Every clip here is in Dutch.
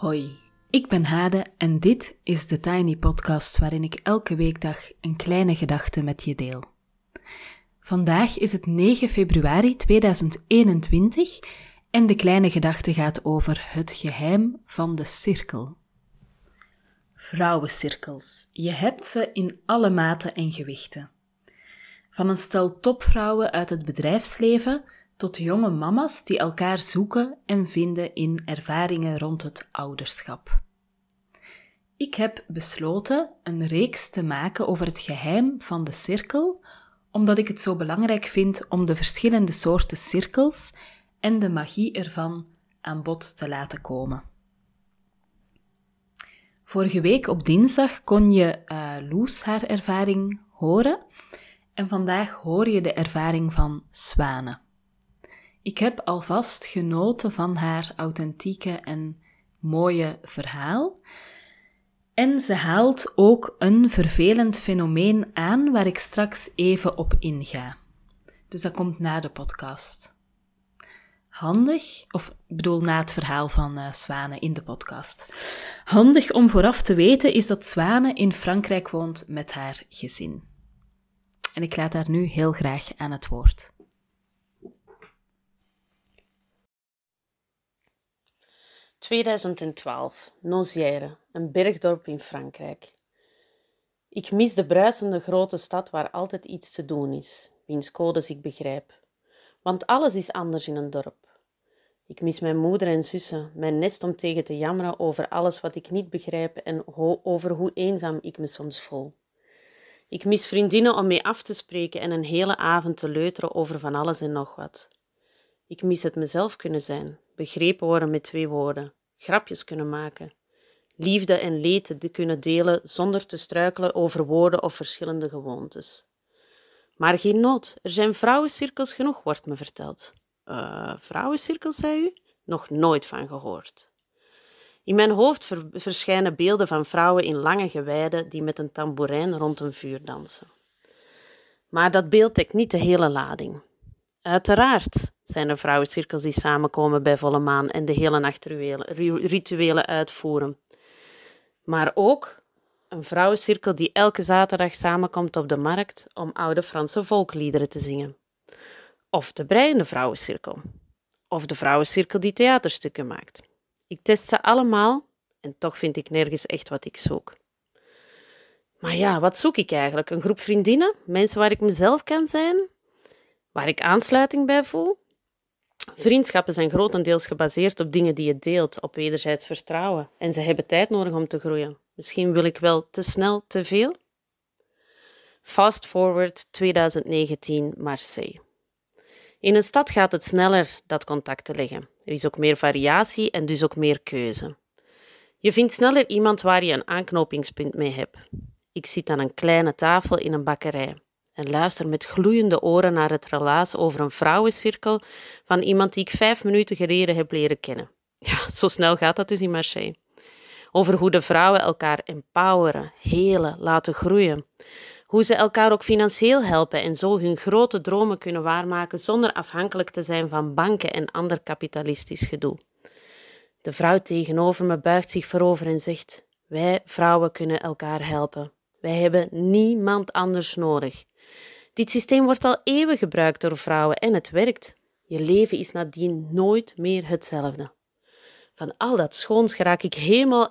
Hoi, ik ben Hade en dit is de Tiny Podcast waarin ik elke weekdag een kleine gedachte met je deel. Vandaag is het 9 februari 2021 en de kleine gedachte gaat over het geheim van de cirkel. Vrouwencirkels. Je hebt ze in alle maten en gewichten. Van een stel topvrouwen uit het bedrijfsleven tot jonge mama's die elkaar zoeken en vinden in ervaringen rond het ouderschap. Ik heb besloten een reeks te maken over het geheim van de cirkel, omdat ik het zo belangrijk vind om de verschillende soorten cirkels en de magie ervan aan bod te laten komen. Vorige week op dinsdag kon je uh, Loes haar ervaring horen en vandaag hoor je de ervaring van Zwanen. Ik heb alvast genoten van haar authentieke en mooie verhaal. En ze haalt ook een vervelend fenomeen aan waar ik straks even op inga. Dus dat komt na de podcast. Handig, of ik bedoel na het verhaal van uh, Zwane in de podcast. Handig om vooraf te weten is dat Zwane in Frankrijk woont met haar gezin. En ik laat haar nu heel graag aan het woord. 2012, Nozière, een bergdorp in Frankrijk. Ik mis de bruisende grote stad waar altijd iets te doen is, wiens codes ik begrijp. Want alles is anders in een dorp. Ik mis mijn moeder en zussen, mijn nest om tegen te jammeren over alles wat ik niet begrijp en over hoe eenzaam ik me soms voel. Ik mis vriendinnen om mee af te spreken en een hele avond te leuteren over van alles en nog wat. Ik mis het mezelf kunnen zijn, begrepen worden met twee woorden, grapjes kunnen maken, liefde en leed te kunnen delen zonder te struikelen over woorden of verschillende gewoontes. Maar geen nood, er zijn vrouwencirkels genoeg, wordt me verteld. Uh, vrouwencirkels, zei u? Nog nooit van gehoord. In mijn hoofd verschijnen beelden van vrouwen in lange gewijden die met een tamboerijn rond een vuur dansen. Maar dat beeld dekt niet de hele lading. Uiteraard zijn er vrouwencirkels die samenkomen bij volle maan en de hele nacht rituelen uitvoeren. Maar ook een vrouwencirkel die elke zaterdag samenkomt op de markt om oude Franse volkliederen te zingen. Of de breiende vrouwencirkel. Of de vrouwencirkel die theaterstukken maakt. Ik test ze allemaal en toch vind ik nergens echt wat ik zoek. Maar ja, wat zoek ik eigenlijk? Een groep vriendinnen? Mensen waar ik mezelf kan zijn? Waar ik aansluiting bij voel? Vriendschappen zijn grotendeels gebaseerd op dingen die je deelt, op wederzijds vertrouwen. En ze hebben tijd nodig om te groeien. Misschien wil ik wel te snel te veel? Fast forward 2019 Marseille. In een stad gaat het sneller dat contact te leggen. Er is ook meer variatie en dus ook meer keuze. Je vindt sneller iemand waar je een aanknopingspunt mee hebt. Ik zit aan een kleine tafel in een bakkerij en luister met gloeiende oren naar het relaas over een vrouwencirkel van iemand die ik vijf minuten geleden heb leren kennen. Ja, zo snel gaat dat dus in Marseille. Over hoe de vrouwen elkaar empoweren, helen, laten groeien. Hoe ze elkaar ook financieel helpen en zo hun grote dromen kunnen waarmaken zonder afhankelijk te zijn van banken en ander kapitalistisch gedoe. De vrouw tegenover me buigt zich voorover en zegt: Wij vrouwen kunnen elkaar helpen. Wij hebben niemand anders nodig. Dit systeem wordt al eeuwen gebruikt door vrouwen en het werkt. Je leven is nadien nooit meer hetzelfde. Van al dat schoons geraak ik helemaal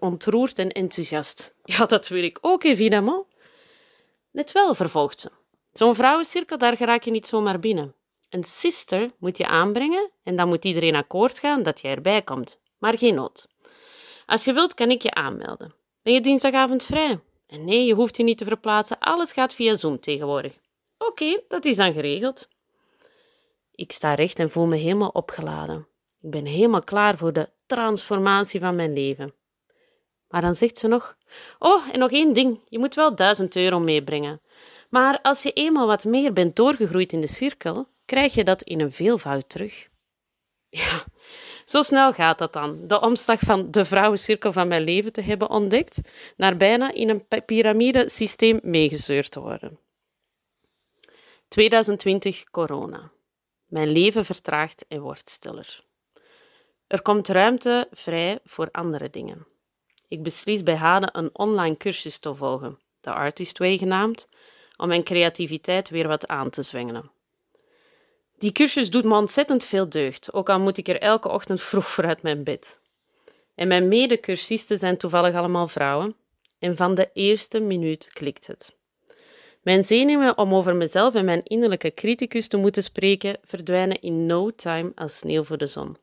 ontroerd en enthousiast. Ja, dat wil ik ook, évidemment. Net wel, vervolgt ze. Zo'n vrouwencirkel, daar geraak je niet zomaar binnen. Een sister moet je aanbrengen en dan moet iedereen akkoord gaan dat je erbij komt. Maar geen nood. Als je wilt, kan ik je aanmelden. Ben je dinsdagavond vrij? En nee, je hoeft je niet te verplaatsen. Alles gaat via Zoom tegenwoordig. Oké, dat is dan geregeld. Ik sta recht en voel me helemaal opgeladen. Ik ben helemaal klaar voor de transformatie van mijn leven. Maar dan zegt ze nog: Oh, en nog één ding: je moet wel duizend euro meebrengen. Maar als je eenmaal wat meer bent doorgegroeid in de cirkel, krijg je dat in een veelvoud terug. Ja, zo snel gaat dat dan. De omslag van de vrouwencirkel van mijn leven te hebben ontdekt, naar bijna in een piramidesysteem meegezeurd te worden. 2020 corona. Mijn leven vertraagt en wordt stiller. Er komt ruimte vrij voor andere dingen. Ik beslis bij Hade een online cursus te volgen, de Artist Way genaamd, om mijn creativiteit weer wat aan te zwengelen. Die cursus doet me ontzettend veel deugd, ook al moet ik er elke ochtend vroeg voor uit mijn bed. En mijn medecursisten zijn toevallig allemaal vrouwen, en van de eerste minuut klikt het. Mijn zenuwen om over mezelf en mijn innerlijke criticus te moeten spreken verdwijnen in no time als sneeuw voor de zon.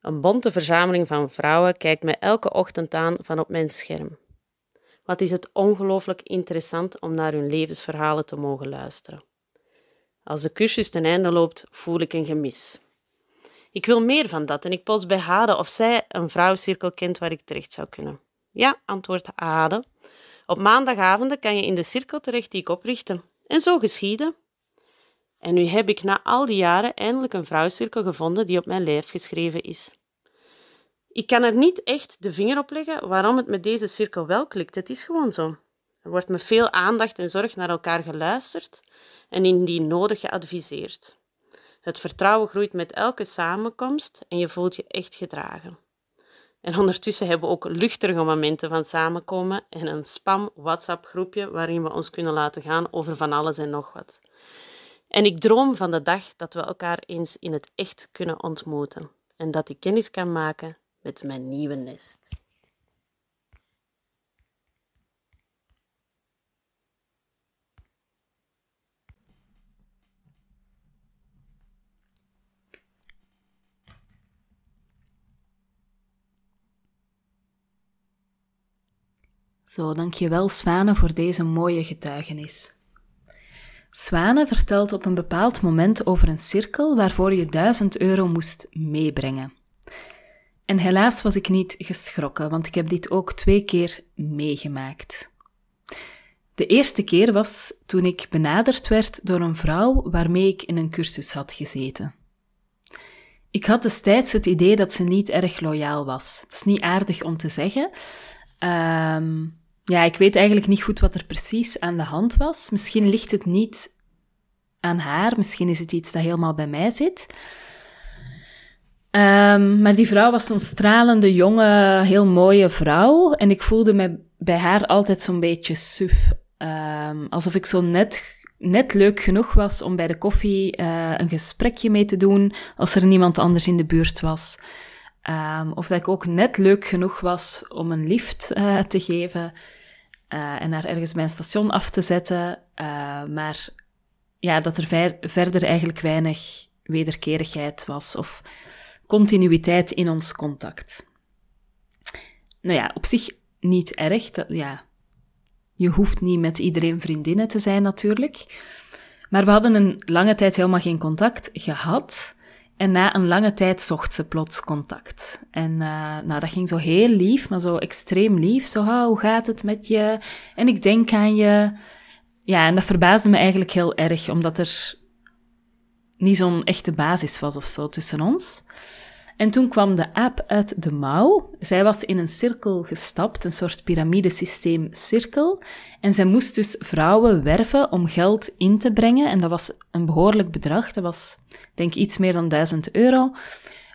Een bonte verzameling van vrouwen kijkt mij elke ochtend aan van op mijn scherm. Wat is het ongelooflijk interessant om naar hun levensverhalen te mogen luisteren. Als de cursus ten einde loopt, voel ik een gemis. Ik wil meer van dat en ik post bij Hade of zij een vrouwencirkel kent waar ik terecht zou kunnen. Ja, antwoordt Hade. Op maandagavonden kan je in de cirkel terecht die ik oprichtte. En zo geschiedde. En nu heb ik na al die jaren eindelijk een vrouwencirkel gevonden die op mijn lijf geschreven is. Ik kan er niet echt de vinger op leggen waarom het met deze cirkel wel klikt. Het is gewoon zo. Er wordt met veel aandacht en zorg naar elkaar geluisterd en indien nodig geadviseerd. Het vertrouwen groeit met elke samenkomst en je voelt je echt gedragen. En ondertussen hebben we ook luchtige momenten van samenkomen en een spam WhatsApp-groepje waarin we ons kunnen laten gaan over van alles en nog wat. En ik droom van de dag dat we elkaar eens in het echt kunnen ontmoeten en dat ik kennis kan maken met mijn nieuwe nest. Zo, dankjewel Swane voor deze mooie getuigenis. Swane vertelt op een bepaald moment over een cirkel waarvoor je 1000 euro moest meebrengen. En helaas was ik niet geschrokken, want ik heb dit ook twee keer meegemaakt. De eerste keer was toen ik benaderd werd door een vrouw waarmee ik in een cursus had gezeten. Ik had destijds het idee dat ze niet erg loyaal was. Het is niet aardig om te zeggen. Um, ja, ik weet eigenlijk niet goed wat er precies aan de hand was. Misschien ligt het niet aan haar, misschien is het iets dat helemaal bij mij zit. Um, maar die vrouw was zo'n stralende, jonge, heel mooie vrouw. En ik voelde me bij haar altijd zo'n beetje suf. Um, alsof ik zo net, net leuk genoeg was om bij de koffie uh, een gesprekje mee te doen als er niemand anders in de buurt was. Um, of dat ik ook net leuk genoeg was om een lift uh, te geven uh, en haar ergens bij station af te zetten. Uh, maar ja, dat er ver verder eigenlijk weinig wederkerigheid was of continuïteit in ons contact. Nou ja, op zich niet erg. Ja, je hoeft niet met iedereen vriendinnen te zijn natuurlijk. Maar we hadden een lange tijd helemaal geen contact gehad. En na een lange tijd zocht ze plots contact. En uh, nou, dat ging zo heel lief, maar zo extreem lief. Zo, ah, hoe gaat het met je? En ik denk aan je. Ja, en dat verbaasde me eigenlijk heel erg, omdat er niet zo'n echte basis was of zo tussen ons. En toen kwam de aap uit de mouw. Zij was in een cirkel gestapt, een soort piramidesysteem cirkel. En zij moest dus vrouwen werven om geld in te brengen. En dat was een behoorlijk bedrag. Dat was, denk ik, iets meer dan 1000 euro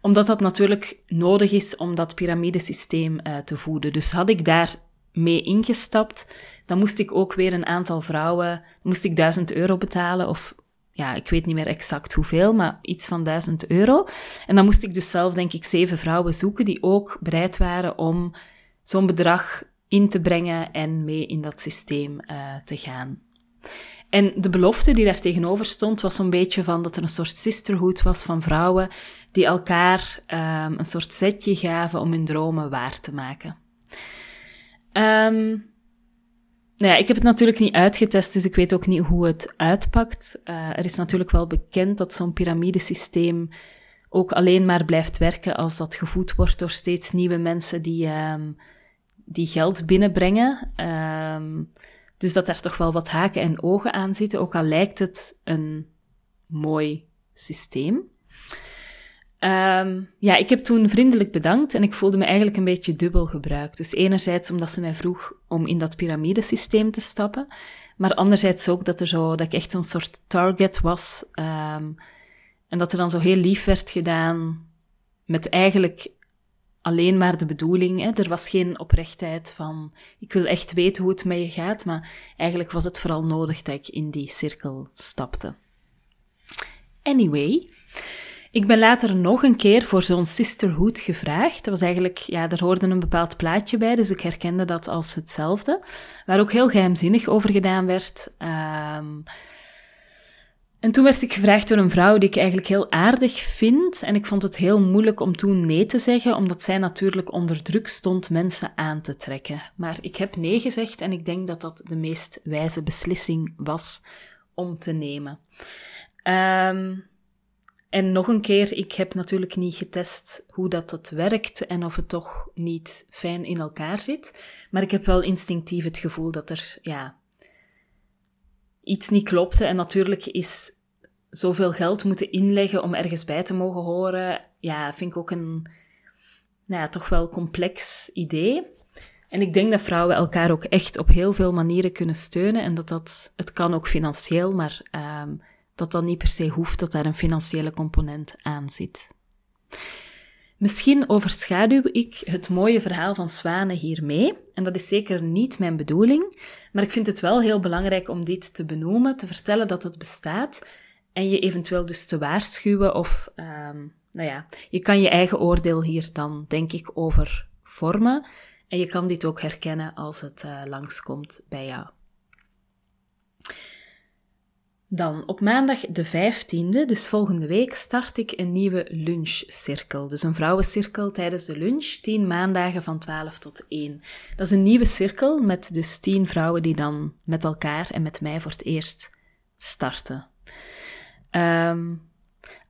omdat dat natuurlijk nodig is om dat piramidesysteem uh, te voeden. Dus had ik daar mee ingestapt, dan moest ik ook weer een aantal vrouwen, moest ik 1000 euro betalen of ja, ik weet niet meer exact hoeveel, maar iets van 1000 euro. En dan moest ik dus zelf, denk ik, zeven vrouwen zoeken die ook bereid waren om zo'n bedrag in te brengen en mee in dat systeem uh, te gaan. En de belofte die daar tegenover stond, was zo'n beetje van dat er een soort sisterhood was van vrouwen die elkaar um, een soort setje gaven om hun dromen waar te maken. Um, nou ja, ik heb het natuurlijk niet uitgetest, dus ik weet ook niet hoe het uitpakt. Uh, er is natuurlijk wel bekend dat zo'n piramidesysteem ook alleen maar blijft werken als dat gevoed wordt door steeds nieuwe mensen die, um, die geld binnenbrengen. Um, dus dat daar toch wel wat haken en ogen aan zitten, ook al lijkt het een mooi systeem. Um, ja, ik heb toen vriendelijk bedankt en ik voelde me eigenlijk een beetje dubbel gebruikt. Dus enerzijds omdat ze mij vroeg om in dat piramidesysteem te stappen, maar anderzijds ook dat, er zo, dat ik echt zo'n soort target was um, en dat er dan zo heel lief werd gedaan. met eigenlijk alleen maar de bedoeling. Hè? Er was geen oprechtheid van, ik wil echt weten hoe het met je gaat, maar eigenlijk was het vooral nodig dat ik in die cirkel stapte. Anyway, ik ben later nog een keer voor zo'n sisterhood gevraagd. Dat was eigenlijk, ja, daar hoorde een bepaald plaatje bij, dus ik herkende dat als hetzelfde. Waar ook heel geheimzinnig over gedaan werd. Um, en toen werd ik gevraagd door een vrouw die ik eigenlijk heel aardig vind. En ik vond het heel moeilijk om toen nee te zeggen, omdat zij natuurlijk onder druk stond mensen aan te trekken. Maar ik heb nee gezegd en ik denk dat dat de meest wijze beslissing was om te nemen. Um, en nog een keer, ik heb natuurlijk niet getest hoe dat het werkt en of het toch niet fijn in elkaar zit. Maar ik heb wel instinctief het gevoel dat er, ja, iets niet klopte. En natuurlijk is zoveel geld moeten inleggen om ergens bij te mogen horen, ja, vind ik ook een, nou ja, toch wel complex idee. En ik denk dat vrouwen elkaar ook echt op heel veel manieren kunnen steunen en dat dat, het kan ook financieel, maar um, dat dat niet per se hoeft dat daar een financiële component aan zit. Misschien overschaduw ik het mooie verhaal van zwanen hiermee, en dat is zeker niet mijn bedoeling, maar ik vind het wel heel belangrijk om dit te benoemen, te vertellen dat het bestaat en je eventueel dus te waarschuwen of, um, nou ja, je kan je eigen oordeel hier dan, denk ik, over vormen en je kan dit ook herkennen als het uh, langskomt bij jou. Dan op maandag de 15e, dus volgende week, start ik een nieuwe lunchcirkel. Dus een vrouwencirkel tijdens de lunch, 10 maandagen van 12 tot 1. Dat is een nieuwe cirkel met dus 10 vrouwen die dan met elkaar en met mij voor het eerst starten. Um,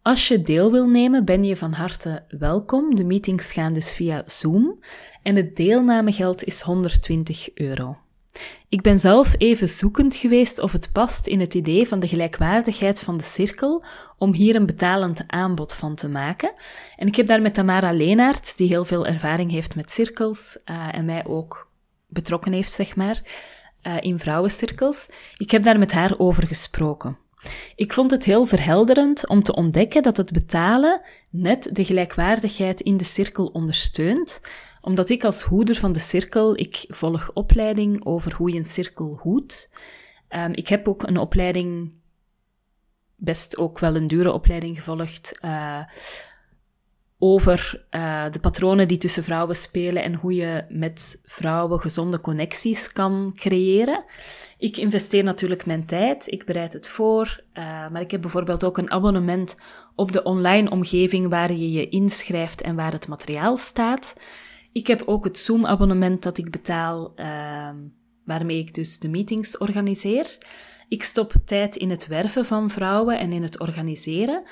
als je deel wil nemen, ben je van harte welkom. De meetings gaan dus via Zoom en het deelnamegeld is 120 euro. Ik ben zelf even zoekend geweest of het past in het idee van de gelijkwaardigheid van de cirkel om hier een betalend aanbod van te maken. En ik heb daar met Tamara Leenaerts, die heel veel ervaring heeft met cirkels uh, en mij ook betrokken heeft, zeg maar, uh, in vrouwencirkels. Ik heb daar met haar over gesproken. Ik vond het heel verhelderend om te ontdekken dat het betalen net de gelijkwaardigheid in de cirkel ondersteunt, omdat ik als hoeder van de cirkel, ik volg opleiding over hoe je een cirkel hoedt. Um, ik heb ook een opleiding, best ook wel een dure opleiding gevolgd, uh, over uh, de patronen die tussen vrouwen spelen en hoe je met vrouwen gezonde connecties kan creëren. Ik investeer natuurlijk mijn tijd, ik bereid het voor, uh, maar ik heb bijvoorbeeld ook een abonnement op de online omgeving waar je je inschrijft en waar het materiaal staat. Ik heb ook het Zoom-abonnement dat ik betaal, uh, waarmee ik dus de meetings organiseer. Ik stop tijd in het werven van vrouwen en in het organiseren.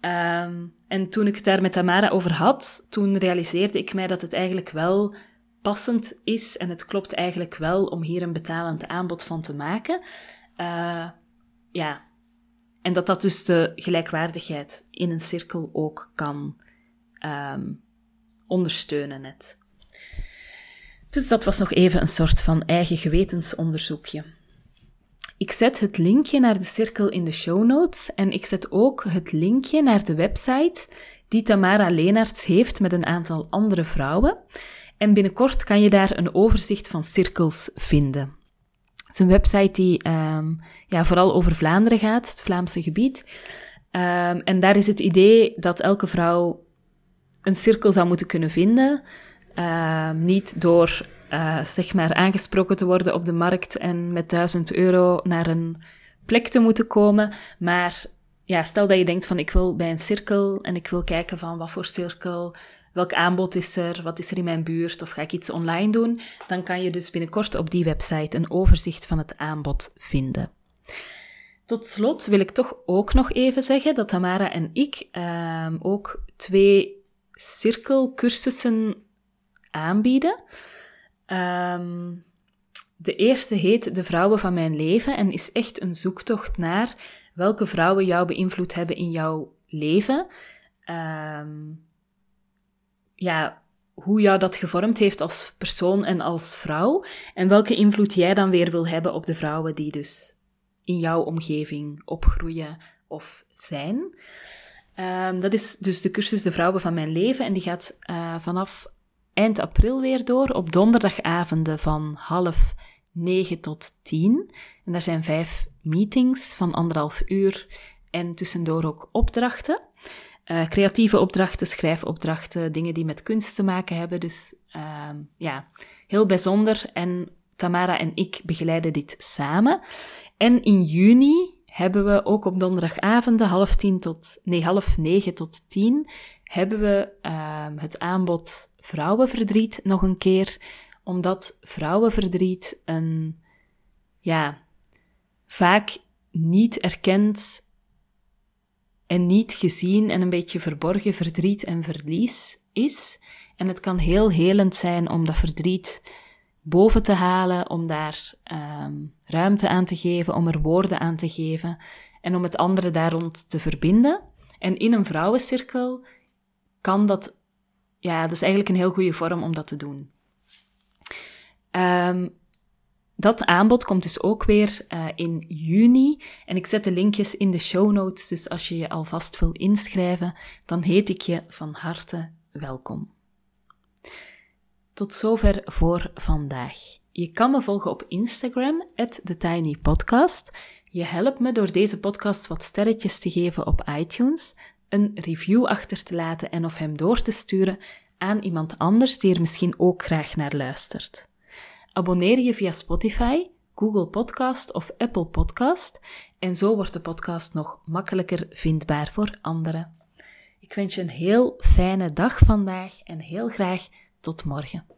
Um, en toen ik het daar met Tamara over had, toen realiseerde ik mij dat het eigenlijk wel passend is en het klopt eigenlijk wel om hier een betalend aanbod van te maken. Uh, ja, en dat dat dus de gelijkwaardigheid in een cirkel ook kan um, ondersteunen net. Dus dat was nog even een soort van eigen gewetensonderzoekje. Ik zet het linkje naar de cirkel in de show notes en ik zet ook het linkje naar de website die Tamara Leenaerts heeft met een aantal andere vrouwen. En binnenkort kan je daar een overzicht van cirkels vinden. Het is een website die um, ja, vooral over Vlaanderen gaat, het Vlaamse gebied. Um, en daar is het idee dat elke vrouw een cirkel zou moeten kunnen vinden. Uh, niet door uh, zeg maar aangesproken te worden op de markt en met 1000 euro naar een plek te moeten komen. Maar ja, stel dat je denkt van ik wil bij een cirkel en ik wil kijken van wat voor cirkel, welk aanbod is er, wat is er in mijn buurt of ga ik iets online doen, dan kan je dus binnenkort op die website een overzicht van het aanbod vinden. Tot slot wil ik toch ook nog even zeggen dat Tamara en ik uh, ook twee cirkelcursussen aanbieden. Um, de eerste heet De Vrouwen van Mijn Leven en is echt een zoektocht naar welke vrouwen jou beïnvloed hebben in jouw leven. Um, ja, hoe jou dat gevormd heeft als persoon en als vrouw. En welke invloed jij dan weer wil hebben op de vrouwen die dus in jouw omgeving opgroeien of zijn. Ehm, dat is dus de cursus De Vrouwen van Mijn Leven en die gaat uh, vanaf eind april weer door op donderdagavonden van half negen tot tien. En daar zijn vijf meetings van anderhalf uur en tussendoor ook opdrachten. Uh, creatieve opdrachten, schrijfopdrachten, dingen die met kunst te maken hebben. Dus uh, ja, heel bijzonder. En Tamara en ik begeleiden dit samen. En in juni hebben we ook op donderdagavonden, half tien tot, nee, half negen tot tien, hebben we uh, het aanbod vrouwenverdriet nog een keer. Omdat vrouwenverdriet een, ja, vaak niet erkend en niet gezien en een beetje verborgen verdriet en verlies is. En het kan heel helend zijn om dat verdriet boven te halen, om daar um, ruimte aan te geven, om er woorden aan te geven en om het andere daar rond te verbinden. En in een vrouwencirkel kan dat, ja, dat is eigenlijk een heel goede vorm om dat te doen. Um, dat aanbod komt dus ook weer uh, in juni. En ik zet de linkjes in de show notes. Dus als je je alvast wil inschrijven, dan heet ik je van harte welkom. Tot zover voor vandaag. Je kan me volgen op Instagram, TheTinyPodcast. Je helpt me door deze podcast wat sterretjes te geven op iTunes, een review achter te laten en of hem door te sturen aan iemand anders die er misschien ook graag naar luistert. Abonneer je via Spotify, Google Podcast of Apple Podcast en zo wordt de podcast nog makkelijker vindbaar voor anderen. Ik wens je een heel fijne dag vandaag en heel graag tot morgen.